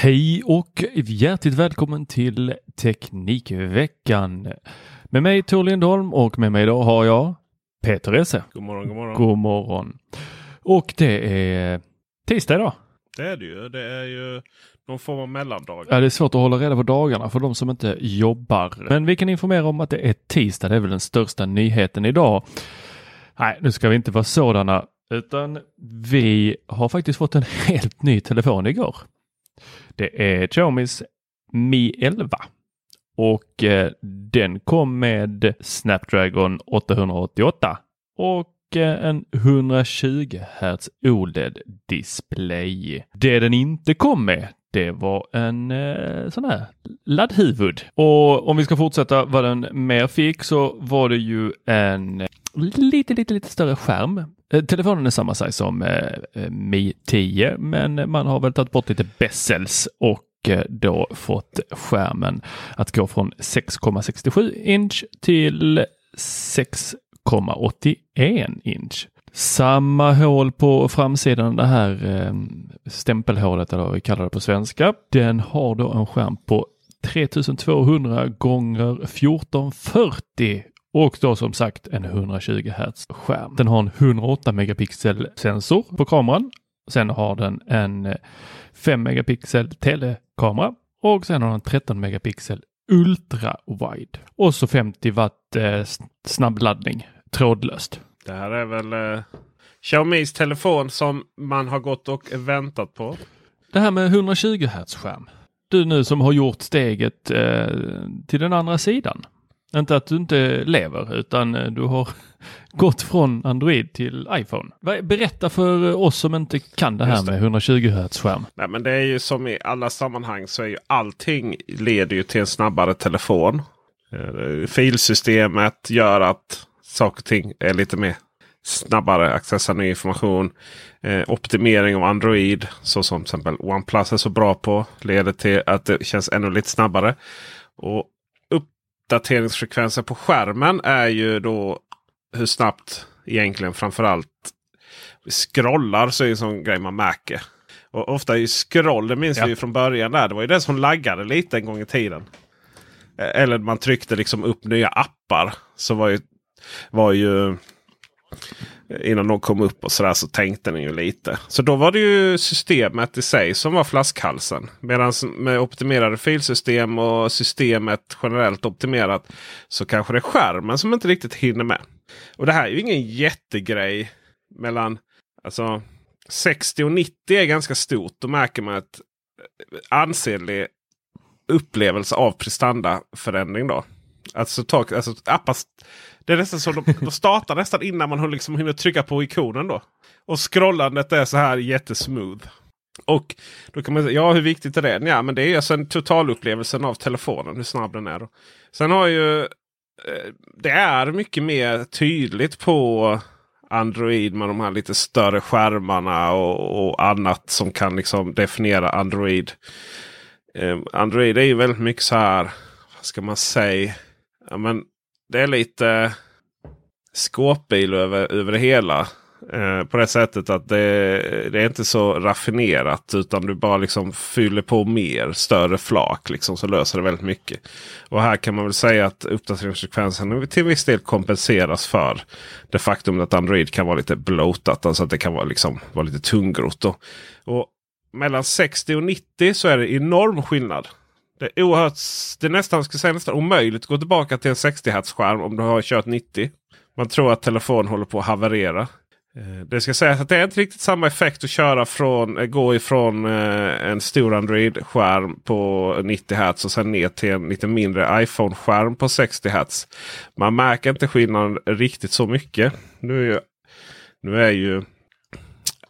Hej och hjärtligt välkommen till Teknikveckan. Med mig Tor Lindholm och med mig idag har jag Peter Esse. God morgon, god morgon. God morgon. Och det är tisdag idag. Det är det ju. Det är ju någon form av mellandag. Ja, det är svårt att hålla reda på dagarna för de som inte jobbar. Men vi kan informera om att det är tisdag. Det är väl den största nyheten idag. Nej, nu ska vi inte vara sådana, utan vi har faktiskt fått en helt ny telefon igår. Det är Xiaomis Mi 11 och eh, den kom med Snapdragon 888 och eh, en 120 Hz OLED-display. Det den inte kom med, det var en eh, sån här laddhuvud. Och om vi ska fortsätta vad den mer fick så var det ju en lite, lite, lite större skärm. Eh, Telefonen är samma size som eh, eh, Mi 10, men man har väl tagit bort lite bezels och eh, då fått skärmen att gå från 6,67 inch till 6,81 inch. Samma hål på framsidan, det här eh, stämpelhålet eller vad vi kallar det på svenska. Den har då en skärm på 3200 gånger 1440 och då som sagt en 120 Hz skärm. Den har en 108 megapixel sensor på kameran. Sen har den en 5 megapixel telekamera och sen har den 13 megapixel ultra wide och så 50 watt eh, snabbladdning trådlöst. Det här är väl eh, Xiaomis telefon som man har gått och väntat på. Det här med 120 Hz skärm. Du nu som har gjort steget eh, till den andra sidan. Inte att du inte lever utan eh, du har gått från Android till iPhone. Berätta för oss som inte kan det här det. med 120 Hz skärm. Nej, men det är ju som i alla sammanhang så är ju allting leder ju till en snabbare telefon. Eh, Filsystemet gör att saker och ting är lite mer snabbare accessa ny information. Eh, optimering av Android, så som till exempel OnePlus är så bra på, leder till att det känns ännu lite snabbare. Och uppdateringsfrekvensen på skärmen är ju då hur snabbt egentligen framförallt scrollar så är det en sån grej man märker. Och ofta är ju scroll, det minns Ja. vi ju från början där. Det var ju det som laggade lite en gång i tiden. Eh, Eller man tryckte liksom upp nya appar. Så var ju, var ju innan de kom upp och sådär så tänkte den ju lite. Så då var det ju systemet i sig som var flaskhalsen. Medan med optimerade filsystem och systemet generellt optimerat så kanske det är skärmen som inte riktigt hinner med. Och det här är ju ingen jättegrej mellan alltså 60 och 90 är ganska stort. Då märker man ett eh, ansenlig upplevelse av prestandaförändring. Då. Alltså, tak, alltså appar, det är nästan så de, de startar nästan innan man liksom hinner trycka på ikonen. då. Och scrollandet är så här jättesmooth. Och då kan man säga, ja hur viktigt är det? Ja men det är alltså en totalupplevelsen av telefonen, hur snabb den är. Då. Sen har ju eh, det är mycket mer tydligt på Android med de här lite större skärmarna och, och annat som kan liksom definiera Android. Eh, Android är ju väldigt mycket så här, vad ska man säga? Ja, men det är lite skåpbil över, över det hela. Eh, på det sättet att det, det, är inte så raffinerat. Utan du bara liksom fyller på mer större flak. Liksom, så löser det väldigt mycket. Och här kan man väl säga att uppdateringsfrekvensen till viss del kompenseras för det faktum att Android kan vara lite blotat. Alltså att det kan vara, liksom, vara lite tungrot. Och mellan 60 och 90 så är det enorm skillnad. Det är, oerhört, det är nästan, ska säga, nästan omöjligt att gå tillbaka till en 60 Hz skärm om du har kört 90. Man tror att telefonen håller på att haverera. Eh, det ska sägas att det är inte riktigt samma effekt att köra från, eh, gå ifrån eh, en stor Android-skärm på 90 Hz och sen ner till en lite mindre iPhone-skärm på 60 Hz. Man märker inte skillnaden riktigt så mycket. Nu är ju, nu är ju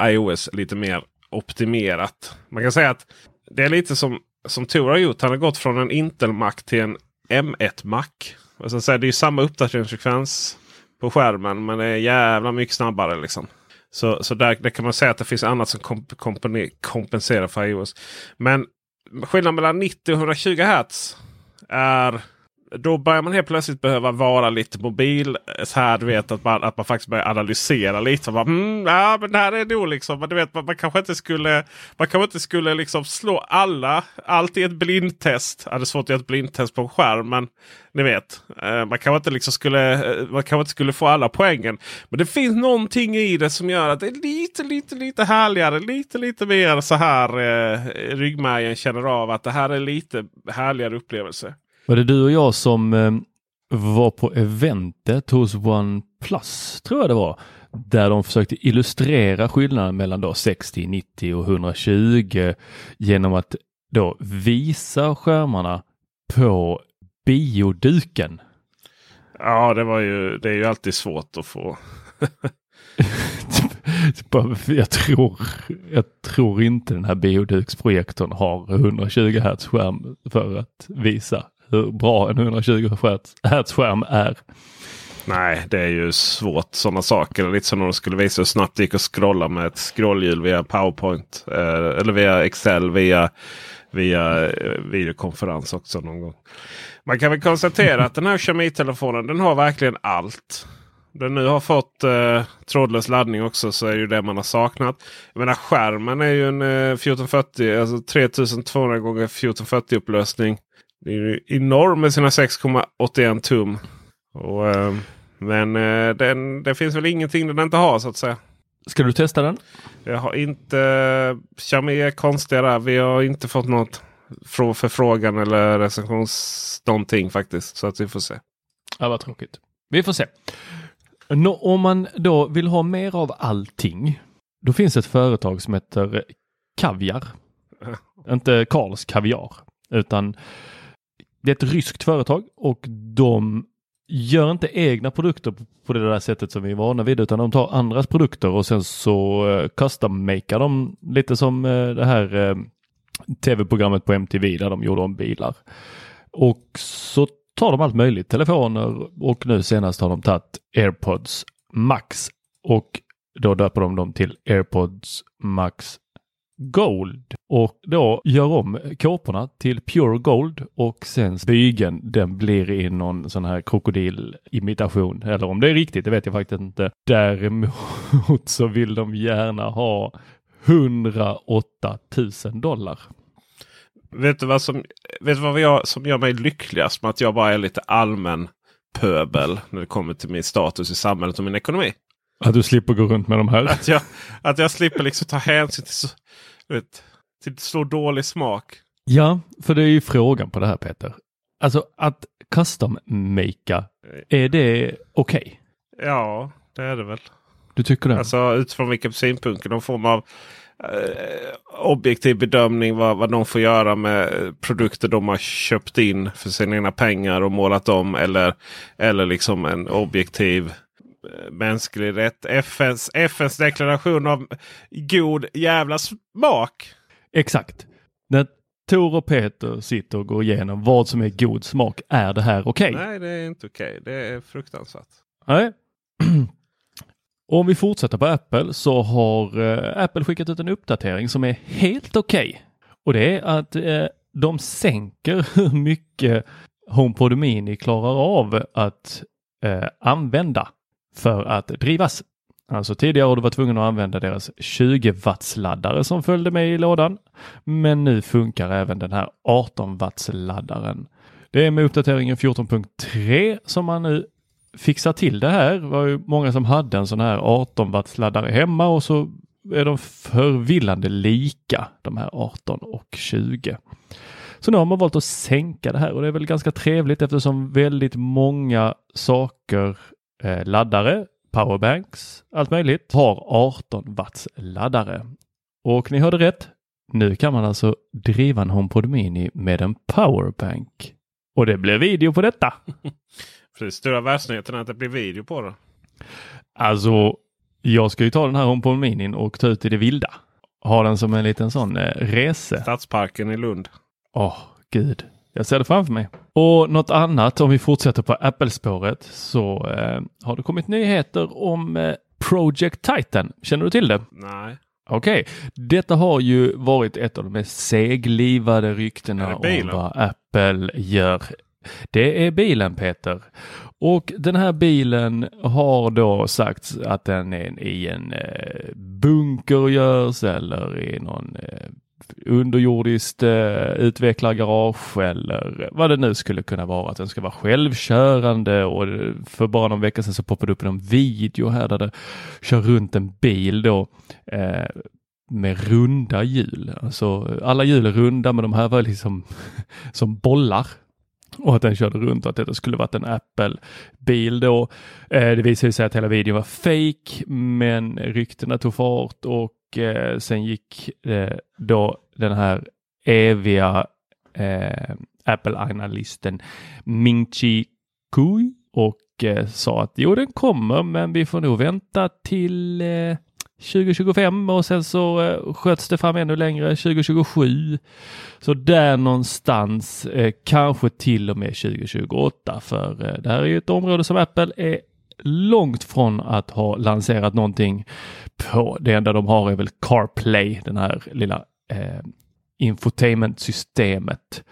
iOS lite mer optimerat. Man kan säga att det är lite som, som Tor har gjort. Han har gått från en Intel-Mac till en M1-Mac. det är ju samma uppdateringsfrekvens på skärmen. Men det är jävla mycket snabbare. liksom. Så, så där, där kan man säga att det finns annat som komp kompenserar för iOS. Men skillnaden mellan 90 och 120 Hz är då börjar man helt plötsligt behöva vara lite mobil. Eh, så här, du vet att man, att man faktiskt börjar analysera lite. Bara, mm, ja, men det här är nog liksom. Men du vet, man, man kanske inte skulle, man kanske inte skulle liksom slå alla. Allt i ett blindtest. Ja, det är svårt att göra ett blindtest på en skärm. Men ni vet, eh, man kanske inte liksom skulle, eh, man kanske inte skulle få alla poängen. Men det finns någonting i det som gör att det är lite, lite, lite härligare. Lite, lite mer så här eh, ryggmärgen känner av att det här är lite härligare upplevelse. Var det du och jag som eh, var på eventet hos OnePlus, tror jag det var, där de försökte illustrera skillnaden mellan då 60, 90 och 120 genom att då visa skärmarna på bioduken. Ja, det var ju, det är ju alltid svårt att få. jag, tror, jag tror inte den här bioduksprojektorn har 120 Hz skärm för att visa hur bra en 120 Hz skärm är. Nej, det är ju svårt sådana saker. Lite som när de skulle visa hur snabbt det gick att scrolla med ett scrollhjul via PowerPoint. Eh, eller via Excel via, via eh, videokonferens också någon gång. Man kan väl konstatera att den här Xiaomi-telefonen den har verkligen allt. Den nu har fått eh, trådlös laddning också så är det det man har saknat. Jag menar skärmen är ju en eh, 1440, alltså 3200 x 1440 upplösning. Det är ju enorm med sina 6,81 tum. Och, eh, men eh, den, det finns väl ingenting den inte har så att säga. Ska du testa den? Jag har inte... Xiaomi är konstiga där. Vi har inte fått något förfrågan eller recensions någonting faktiskt. Så att vi får se. Ja, vad tråkigt. Vi får se. Nå, om man då vill ha mer av allting. Då finns ett företag som heter Kaviar. Inte Karls Kaviar utan det är ett ryskt företag och de gör inte egna produkter på det där sättet som vi är vana vid utan de tar andras produkter och sen så eh, custom-makar de lite som eh, det här eh, tv-programmet på MTV där de gjorde om bilar. Och så tar de allt möjligt, telefoner och nu senast har de tagit AirPods Max och då döper de dem till AirPods Max Gold och då gör om kåporna till Pure Gold och sen bygeln den blir i någon sån här krokodilimitation. Eller om det är riktigt, det vet jag faktiskt inte. Däremot så vill de gärna ha 108 000 dollar. Vet du vad som, vet du vad jag, som gör mig lyckligast med att jag bara är lite allmän pöbel när det kommer till min status i samhället och min ekonomi? Att du slipper gå runt med de här? Att jag, att jag slipper liksom ta hänsyn till så, vet, till så dålig smak. Ja, för det är ju frågan på det här Peter. Alltså att custom-makea, är det okej? Okay? Ja, det är det väl. Du tycker det? Alltså utifrån vilken synpunkt. Någon form av eh, objektiv bedömning vad, vad de får göra med produkter de har köpt in för sina egna pengar och målat om. Eller, eller liksom en objektiv mänsklig rätt. FNs, FNs deklaration av god jävla smak. Exakt. När Tor och Peter sitter och går igenom vad som är god smak. Är det här okej? Okay? Nej, det är inte okej. Okay. Det är fruktansvärt. Nej. Om vi fortsätter på Apple så har eh, Apple skickat ut en uppdatering som är helt okej. Okay. Och det är att eh, de sänker hur mycket HomePod Mini klarar av att eh, använda för att drivas. Alltså tidigare har du varit tvungen att använda deras 20 watts laddare som följde med i lådan. Men nu funkar även den här 18 watts laddaren. Det är med uppdateringen 14.3 som man nu fixar till det här. Det var ju många som hade en sån här 18 watts laddare hemma och så är de förvillande lika de här 18 och 20. Så nu har man valt att sänka det här och det är väl ganska trevligt eftersom väldigt många saker, laddare, powerbanks, allt möjligt, har 18 watts laddare. Och ni hörde rätt. Nu kan man alltså driva en HomePod Mini med en powerbank. Och det blir video på detta. För det stora världsnyheten är att det blir video på det. Alltså, jag ska ju ta den här HomePod Mini och ta ut i det vilda. Ha den som en liten sån eh, rese. Stadsparken i Lund. Åh, oh, gud. Jag ser det framför mig. Och något annat om vi fortsätter på Apple-spåret så eh, har det kommit nyheter om eh, Project Titan. Känner du till det? Nej. Okej, okay. detta har ju varit ett av de mest seglivade ryktena om vad Apple gör. Det är bilen Peter. Och den här bilen har då sagts att den är i en eh, bunker görs eller i någon eh, underjordiskt eh, utvecklargarage eller vad det nu skulle kunna vara. Att den ska vara självkörande och för bara någon vecka sedan så poppade det upp en video här där det kör runt en bil då eh, med runda hjul. Alltså alla hjul är runda men de här var liksom som bollar och att den körde runt och att detta skulle varit en Apple-bil då. Eh, det visade sig att hela videon var fake men ryktena tog fart och eh, sen gick eh, då den här eviga eh, Apple-analysten Ming-Chi Kui och eh, sa att jo, den kommer, men vi får nog vänta till eh, 2025 och sen så eh, sköts det fram ännu längre 2027. Så där någonstans, eh, kanske till och med 2028 för eh, det här är ju ett område som Apple är långt från att ha lanserat någonting på. Det enda de har är väl CarPlay, den här lilla eh, infotainmentsystemet.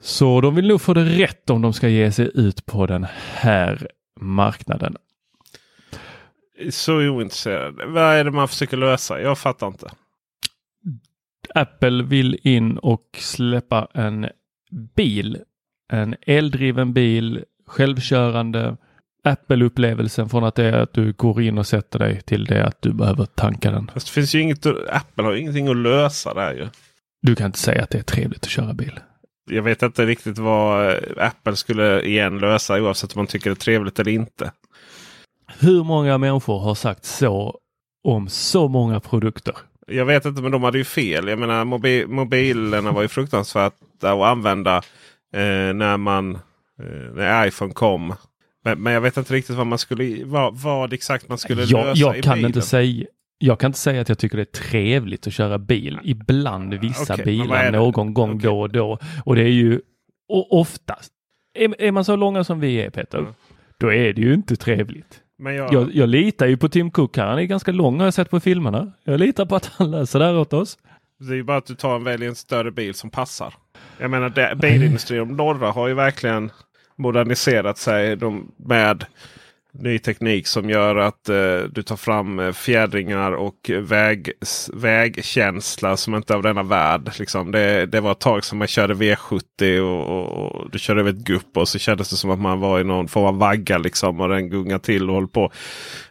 Så de vill nog få det rätt om de ska ge sig ut på den här marknaden. Så ointresserad. Vad är det man försöker lösa? Jag fattar inte. Apple vill in och släppa en bil. En eldriven bil, självkörande Apple-upplevelsen från att det är att du går in och sätter dig till det att du behöver tanka den. Fast det finns ju inget, Apple har ingenting att lösa där ju. Du kan inte säga att det är trevligt att köra bil. Jag vet inte riktigt vad eh, Apple skulle igen lösa oavsett om man tycker det är trevligt eller inte. Hur många människor har sagt så om så många produkter? Jag vet inte, men de hade ju fel. Jag menar mobi mobilerna var ju fruktansvärt att använda eh, när man eh, när iPhone kom. Men, men, jag vet inte riktigt vad man skulle vad, vad exakt man skulle jag, lösa jag i kan bilen. Inte säga, jag kan inte säga att jag tycker det är trevligt att köra bil. Ibland vissa okay, bilar någon gång okay. då och då. Och det är ju och oftast. Är, är man så långa som vi är Peter, mm. då är det ju inte trevligt. Men jag... Jag, jag litar ju på Tim Cook här. Han är ganska lång har jag sett på filmerna. Jag litar på att han löser det här åt oss. Det är ju bara att du tar en välj en större bil som passar. Jag menar det, bilindustrin, de norra har ju verkligen moderniserat sig de, med ny teknik som gör att eh, du tar fram eh, fjädringar och väg, vägkänsla som inte är av denna värld. Liksom. Det, det var ett tag som man körde V70 och, och, och du körde över ett gupp och så kändes det som att man var i någon form av vagga. Liksom, och den gungar till och håller på.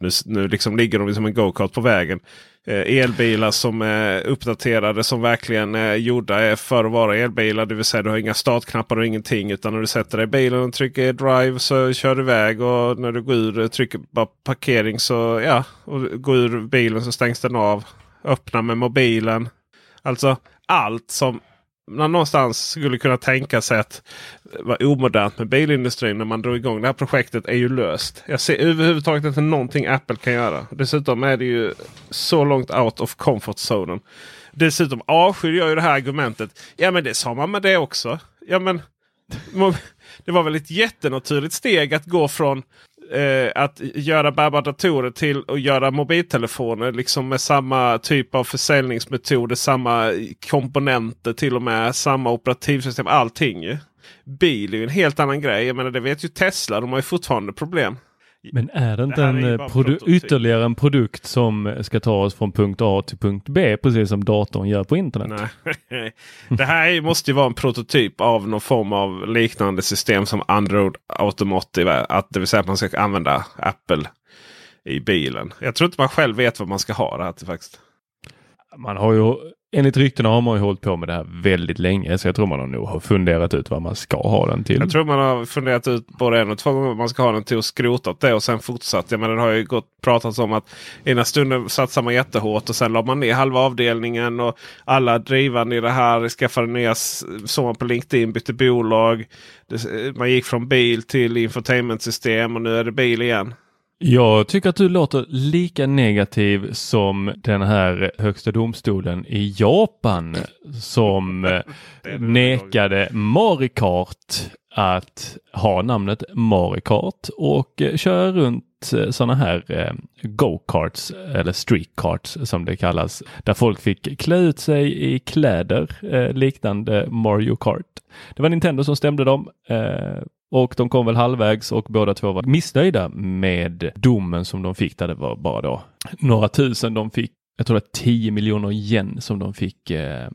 Nu, nu liksom ligger de som en go-kart på vägen. Eh, elbilar som är uppdaterade som verkligen är gjorda för att vara elbilar. Det vill säga du har inga startknappar och ingenting. Utan när du sätter dig i bilen och trycker drive så kör du iväg. Och när du går ur trycker bara parkering så ja. Och går ur bilen så stängs den av. Öppna med mobilen. Alltså allt som man någonstans skulle kunna tänka sig att vara omodernt med bilindustrin när man drog igång det här projektet är ju löst. Jag ser överhuvudtaget inte någonting Apple kan göra. Dessutom är det ju så långt out of comfort zonen. Dessutom avskyr jag ju det här argumentet. Ja men det sa man med det också. Ja men Det var väl ett jättenaturligt steg att gå från eh, att göra bärbara datorer till att göra mobiltelefoner. Liksom med samma typ av försäljningsmetoder, samma komponenter till och med. Samma operativsystem, allting. Bil är ju en helt annan grej. Jag menar det vet ju Tesla, de har ju fortfarande problem. Men är det inte Det en eh, produ- ytterligare en produkt som ska ta oss från punkt A till punkt B, precis som datorn gör på internet? Nej. det här är- måste ju vara en prototyp av någon form av liknande system som Android Automotive. Att, det vill säga att man ska använda Apple i bilen. Jag tror inte man själv vet vad man ska ha det här till faktiskt. Man har ju, enligt ryktena har man ju hållit på med det här väldigt länge, så jag tror man har nog har funderat ut vad man ska ha den till. Jag tror man har funderat ut både en och två gånger vad man ska ha den till och skrotat det och sen fortsatt. Jag menar, det har ju gått pratats om att ena stunden satsar man jättehårt och sen la man ner halva avdelningen och alla drivande i det här skaffade nya, såg man på LinkedIn, bytte bolag. Man gick från bil till infotainmentsystem och nu är det bil igen. Jag tycker att du låter lika negativ som den här högsta domstolen i Japan som eh, nekade Marikart att ha namnet Marikart och eh, köra runt sådana här eh, go-karts eller street-karts som det kallas. Där folk fick klä ut sig i kläder eh, liknande Mario Kart. Det var Nintendo som stämde dem eh, och de kom väl halvvägs och båda två var missnöjda med domen som de fick där det var bara då några tusen de fick. Jag tror det var 10 miljoner yen som de fick eh,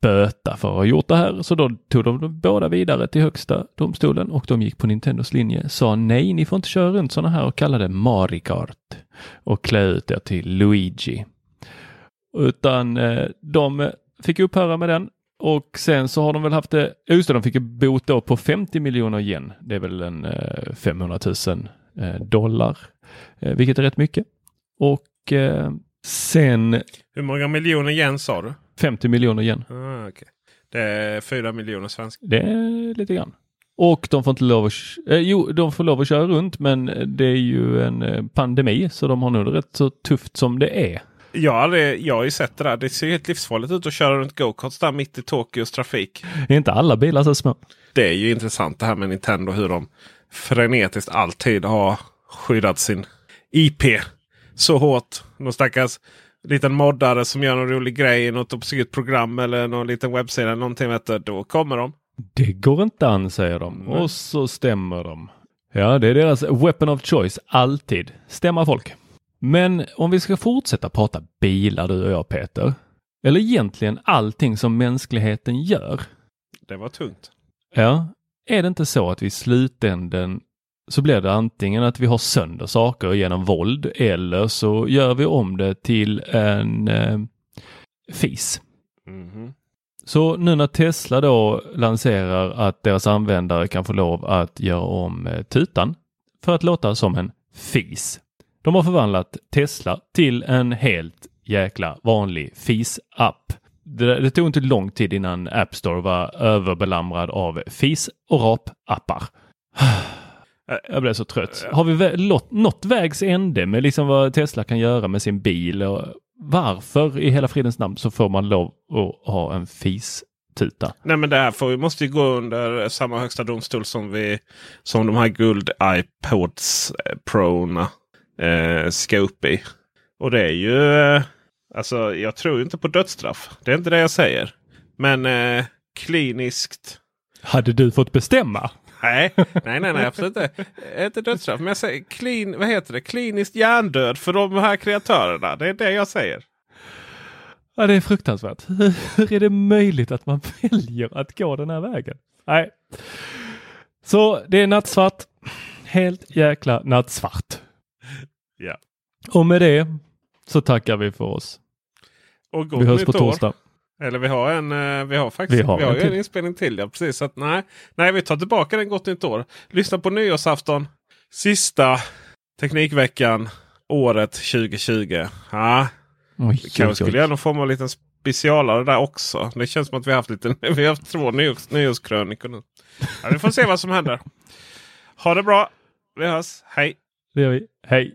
böta för att ha gjort det här. Så då tog de båda vidare till högsta domstolen och de gick på Nintendos linje. Sa nej, ni får inte köra runt sådana här och kalla det Marikart och klä ut er till Luigi. Utan eh, de fick upphöra med den och sen så har de väl haft det, just det, de fick en bot då på 50 miljoner yen. Det är väl en eh, 500 000 eh, dollar, eh, vilket är rätt mycket. Och eh, sen Hur många miljoner yen sa du? 50 miljoner yen. Ah, okay. Det är fyra miljoner svenskar. Det är lite grann. Och de får inte lov att, eh, jo, de får lov att köra runt men det är ju en eh, pandemi så de har nog det rätt så tufft som det är. Jag har, aldrig- jag har ju sett det där. Det ser helt livsfarligt ut att köra runt go-karts där mitt i Tokyos trafik. Är inte alla bilar så små? Det är ju intressant det här med Nintendo. Hur de frenetiskt alltid har skyddat sin IP så hårt. Någon stackars liten moddare som gör någon rolig grej i något obskyrt program eller någon liten webbsida. eller Någonting vet du, då kommer de. Det går inte an säger de Nej. och så stämmer de. Ja, det är deras weapon of choice, alltid. Stämma folk. Men om vi ska fortsätta prata bilar du och jag Peter, eller egentligen allting som mänskligheten gör. Det var tungt. Ja, är det inte så att vi i slutänden så blir det antingen att vi har sönder saker genom våld eller så gör vi om det till en eh, fis. Mhm. Så nu när Tesla då lanserar att deras användare kan få lov att göra om eh, tutan för att låta som en fis. De har förvandlat Tesla till en helt jäkla vanlig fis-app. Det, det tog inte lång tid innan App Store var överbelamrad av fis och rap-appar. Jag blev så trött. Har vi vä- nått vägs ände med liksom vad Tesla kan göra med sin bil? Och varför i hela fridens namn så får man lov att ha en fis-tuta? Nej men det här får, måste ju gå under samma högsta domstol som, vi, som de här guld iPods eh, Prona eh, ska upp i. Och det är ju... Eh, alltså jag tror inte på dödsstraff. Det är inte det jag säger. Men eh, kliniskt... Hade du fått bestämma? Nej, nej, nej, nej absolut inte. Eh, Inte dödsstraff. Men jag säger klin, vad heter det? kliniskt hjärndöd för de här kreatörerna. Det är det jag säger. Ja, det är fruktansvärt. Hur är det möjligt att man väljer att gå den här vägen? Nej. Så det är nattsvart. Helt jäkla nattsvart. Ja. Och med det så tackar vi för oss. Och Vi hörs på år. torsdag. Eller vi har en, eh, vi har faktiskt Vi har vi har en en inspelning till. Ja, precis. Så att, nej, nej, vi tar tillbaka den gott nytt år. Lyssna på nyårsafton. Sista Teknikveckan året 2020. Ja, Oj, vi kanske oj. skulle göra någon form av liten specialare där också. Det känns som att vi har haft, lite, vi har haft två nyårs, nyårskrönikor nu. Ja, vi får se vad som händer. Ha det bra. Vi hörs. Hej! Det gör vi. Hej!